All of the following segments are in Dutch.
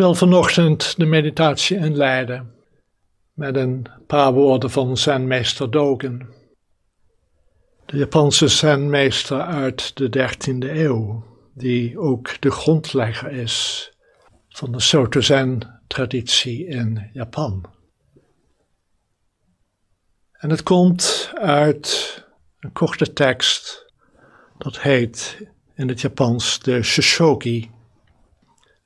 wil vanochtend de meditatie inleiden met een paar woorden van zenmeester Dogen. De Japanse zenmeester uit de 13e eeuw, die ook de grondlegger is van de Soto Zen traditie in Japan. En het komt uit een korte tekst, dat heet in het Japans de Shishogi.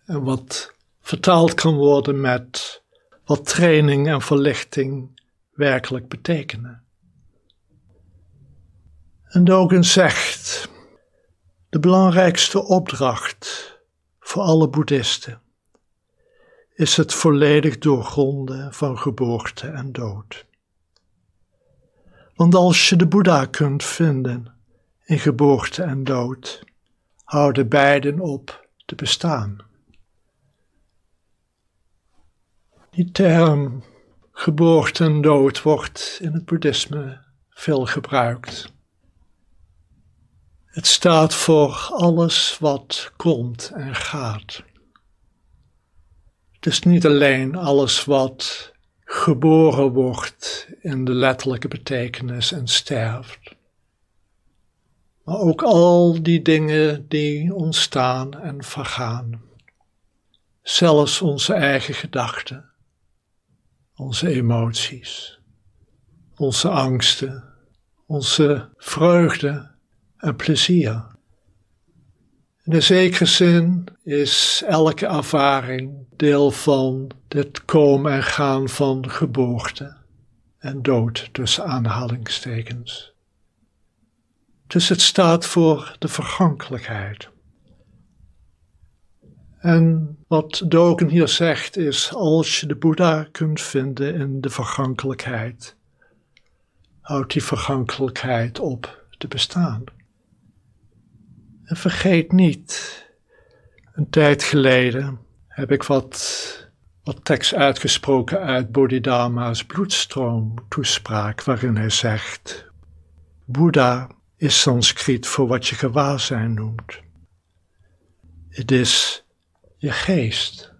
En wat vertaald kan worden met wat training en verlichting werkelijk betekenen. En Dogen zegt, de belangrijkste opdracht voor alle boeddhisten is het volledig doorgronden van geboorte en dood. Want als je de Boeddha kunt vinden in geboorte en dood, houden beiden op te bestaan. Die term geboorte en dood wordt in het boeddhisme veel gebruikt. Het staat voor alles wat komt en gaat. Het is niet alleen alles wat geboren wordt in de letterlijke betekenis en sterft, maar ook al die dingen die ontstaan en vergaan. Zelfs onze eigen gedachten, onze emoties, onze angsten, onze vreugde en plezier. In een zekere zin is elke ervaring deel van dit komen en gaan van geboorte en dood tussen aanhalingstekens. Dus het staat voor de vergankelijkheid. En wat Dogen hier zegt is, als je de Boeddha kunt vinden in de vergankelijkheid, houdt die vergankelijkheid op te bestaan. En vergeet niet, een tijd geleden heb ik wat, wat tekst uitgesproken uit Bodhidharma's bloedstroom toespraak, waarin hij zegt: Boeddha is Sanskriet voor wat je gewaarzijn noemt. Het is je geest.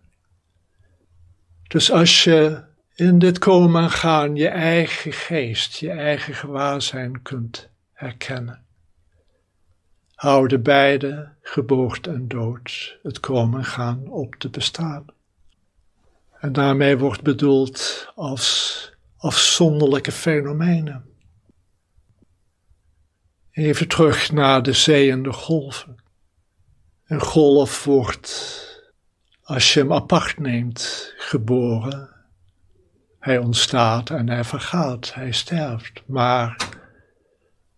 Dus als je in dit komen en gaan je eigen geest, je eigen gewaarzijn kunt herkennen, houden beide, geboorte en dood, het komen en gaan op te bestaan. En daarmee wordt bedoeld als afzonderlijke fenomenen. Even terug naar de zee en de golven. Een golf wordt, als je hem apart neemt, geboren. Hij ontstaat en hij vergaat, hij sterft. Maar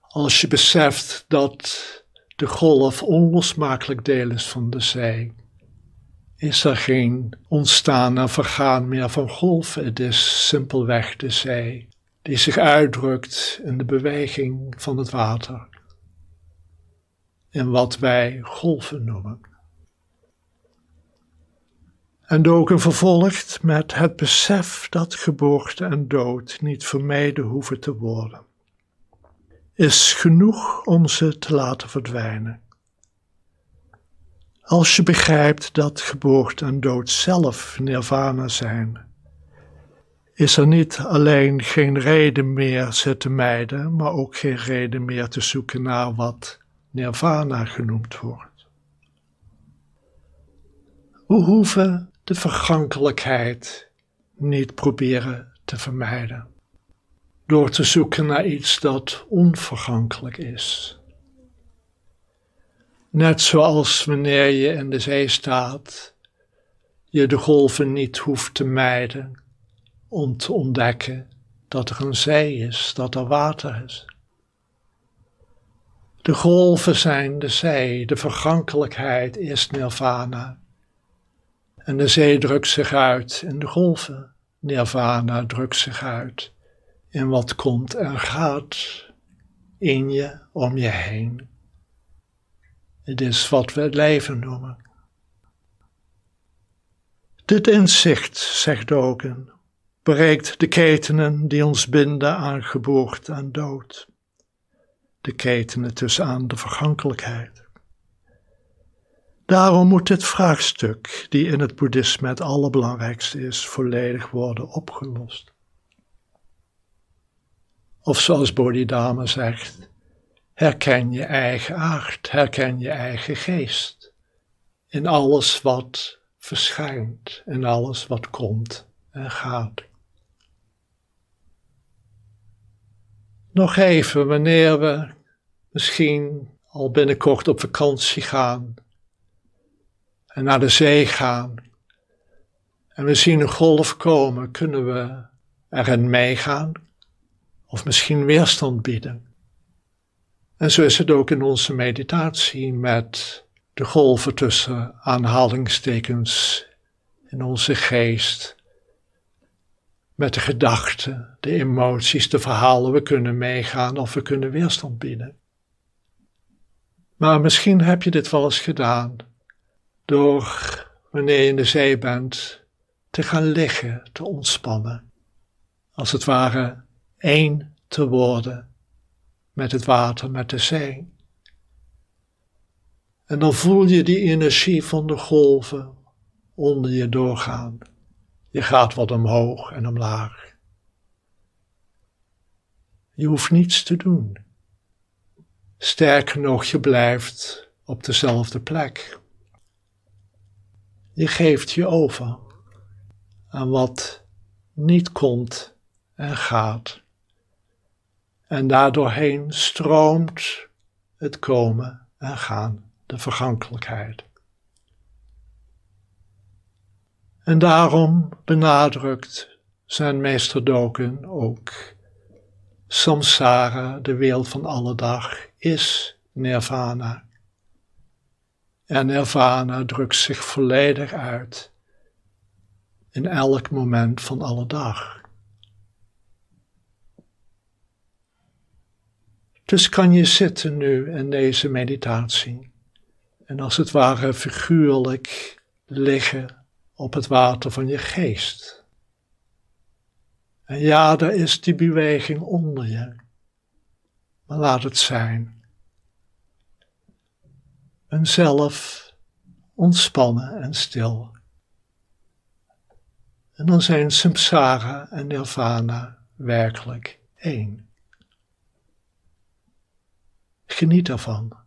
als je beseft dat de golf onlosmakelijk deel is van de zee, is er geen ontstaan en vergaan meer van golven. Het is simpelweg de zee die zich uitdrukt in de beweging van het water. In wat wij golven noemen. En Doken vervolgt met het besef dat geboorte en dood niet vermeden hoeven te worden is genoeg om ze te laten verdwijnen. Als je begrijpt dat geboorte en dood zelf nirvana zijn, is er niet alleen geen reden meer ze te mijden, maar ook geen reden meer te zoeken naar wat nirvana genoemd wordt. We hoeven de vergankelijkheid niet proberen te vermijden door te zoeken naar iets dat onvergankelijk is. Net zoals wanneer je in de zee staat, je de golven niet hoeft te mijden om te ontdekken dat er een zee is, dat er water is. De golven zijn de zee, de vergankelijkheid is nirvana. En de zee drukt zich uit in de golven. Nirvana drukt zich uit in wat komt en gaat in je, om je heen. Het is wat we het leven noemen. Dit inzicht, zegt Dogen, breekt de ketenen die ons binden aan geboorte en dood. De ketenen tussen aan de vergankelijkheid. Daarom moet dit vraagstuk, die in het boeddhisme het allerbelangrijkste is, volledig worden opgelost. Of zoals Bodhidharma zegt, herken je eigen aard, herken je eigen geest in alles wat verschijnt, in alles wat komt en gaat. Nog even, wanneer we misschien al binnenkort op vakantie gaan en naar de zee gaan en we zien een golf komen, kunnen we erin meegaan of misschien weerstand bieden. En zo is het ook in onze meditatie met de golven tussen aanhalingstekens in onze geest, met de gedachten, de emoties, de verhalen. We kunnen meegaan of we kunnen weerstand bieden. Maar misschien heb je dit wel eens gedaan door, wanneer je in de zee bent, te gaan liggen, te ontspannen. Als het ware één te worden met het water, met de zee. En dan voel je die energie van de golven onder je doorgaan. Je gaat wat omhoog en omlaag. Je hoeft niets te doen. Sterker nog, je blijft op dezelfde plek. Je geeft je over aan wat niet komt en gaat. En daardoorheen stroomt het komen en gaan, de vergankelijkheid. En daarom benadrukt zijn meester Doken ook samsara, de wereld van alle dag, is nirvana. En nirvana drukt zich volledig uit in elk moment van alle dag. Dus kan je zitten nu in deze meditatie en als het ware figuurlijk liggen op het water van je geest. En ja, er is die beweging onder je, maar laat het zijn. Zelf ontspannen en stil. En dan zijn samsara en nirvana werkelijk één. Geniet ervan.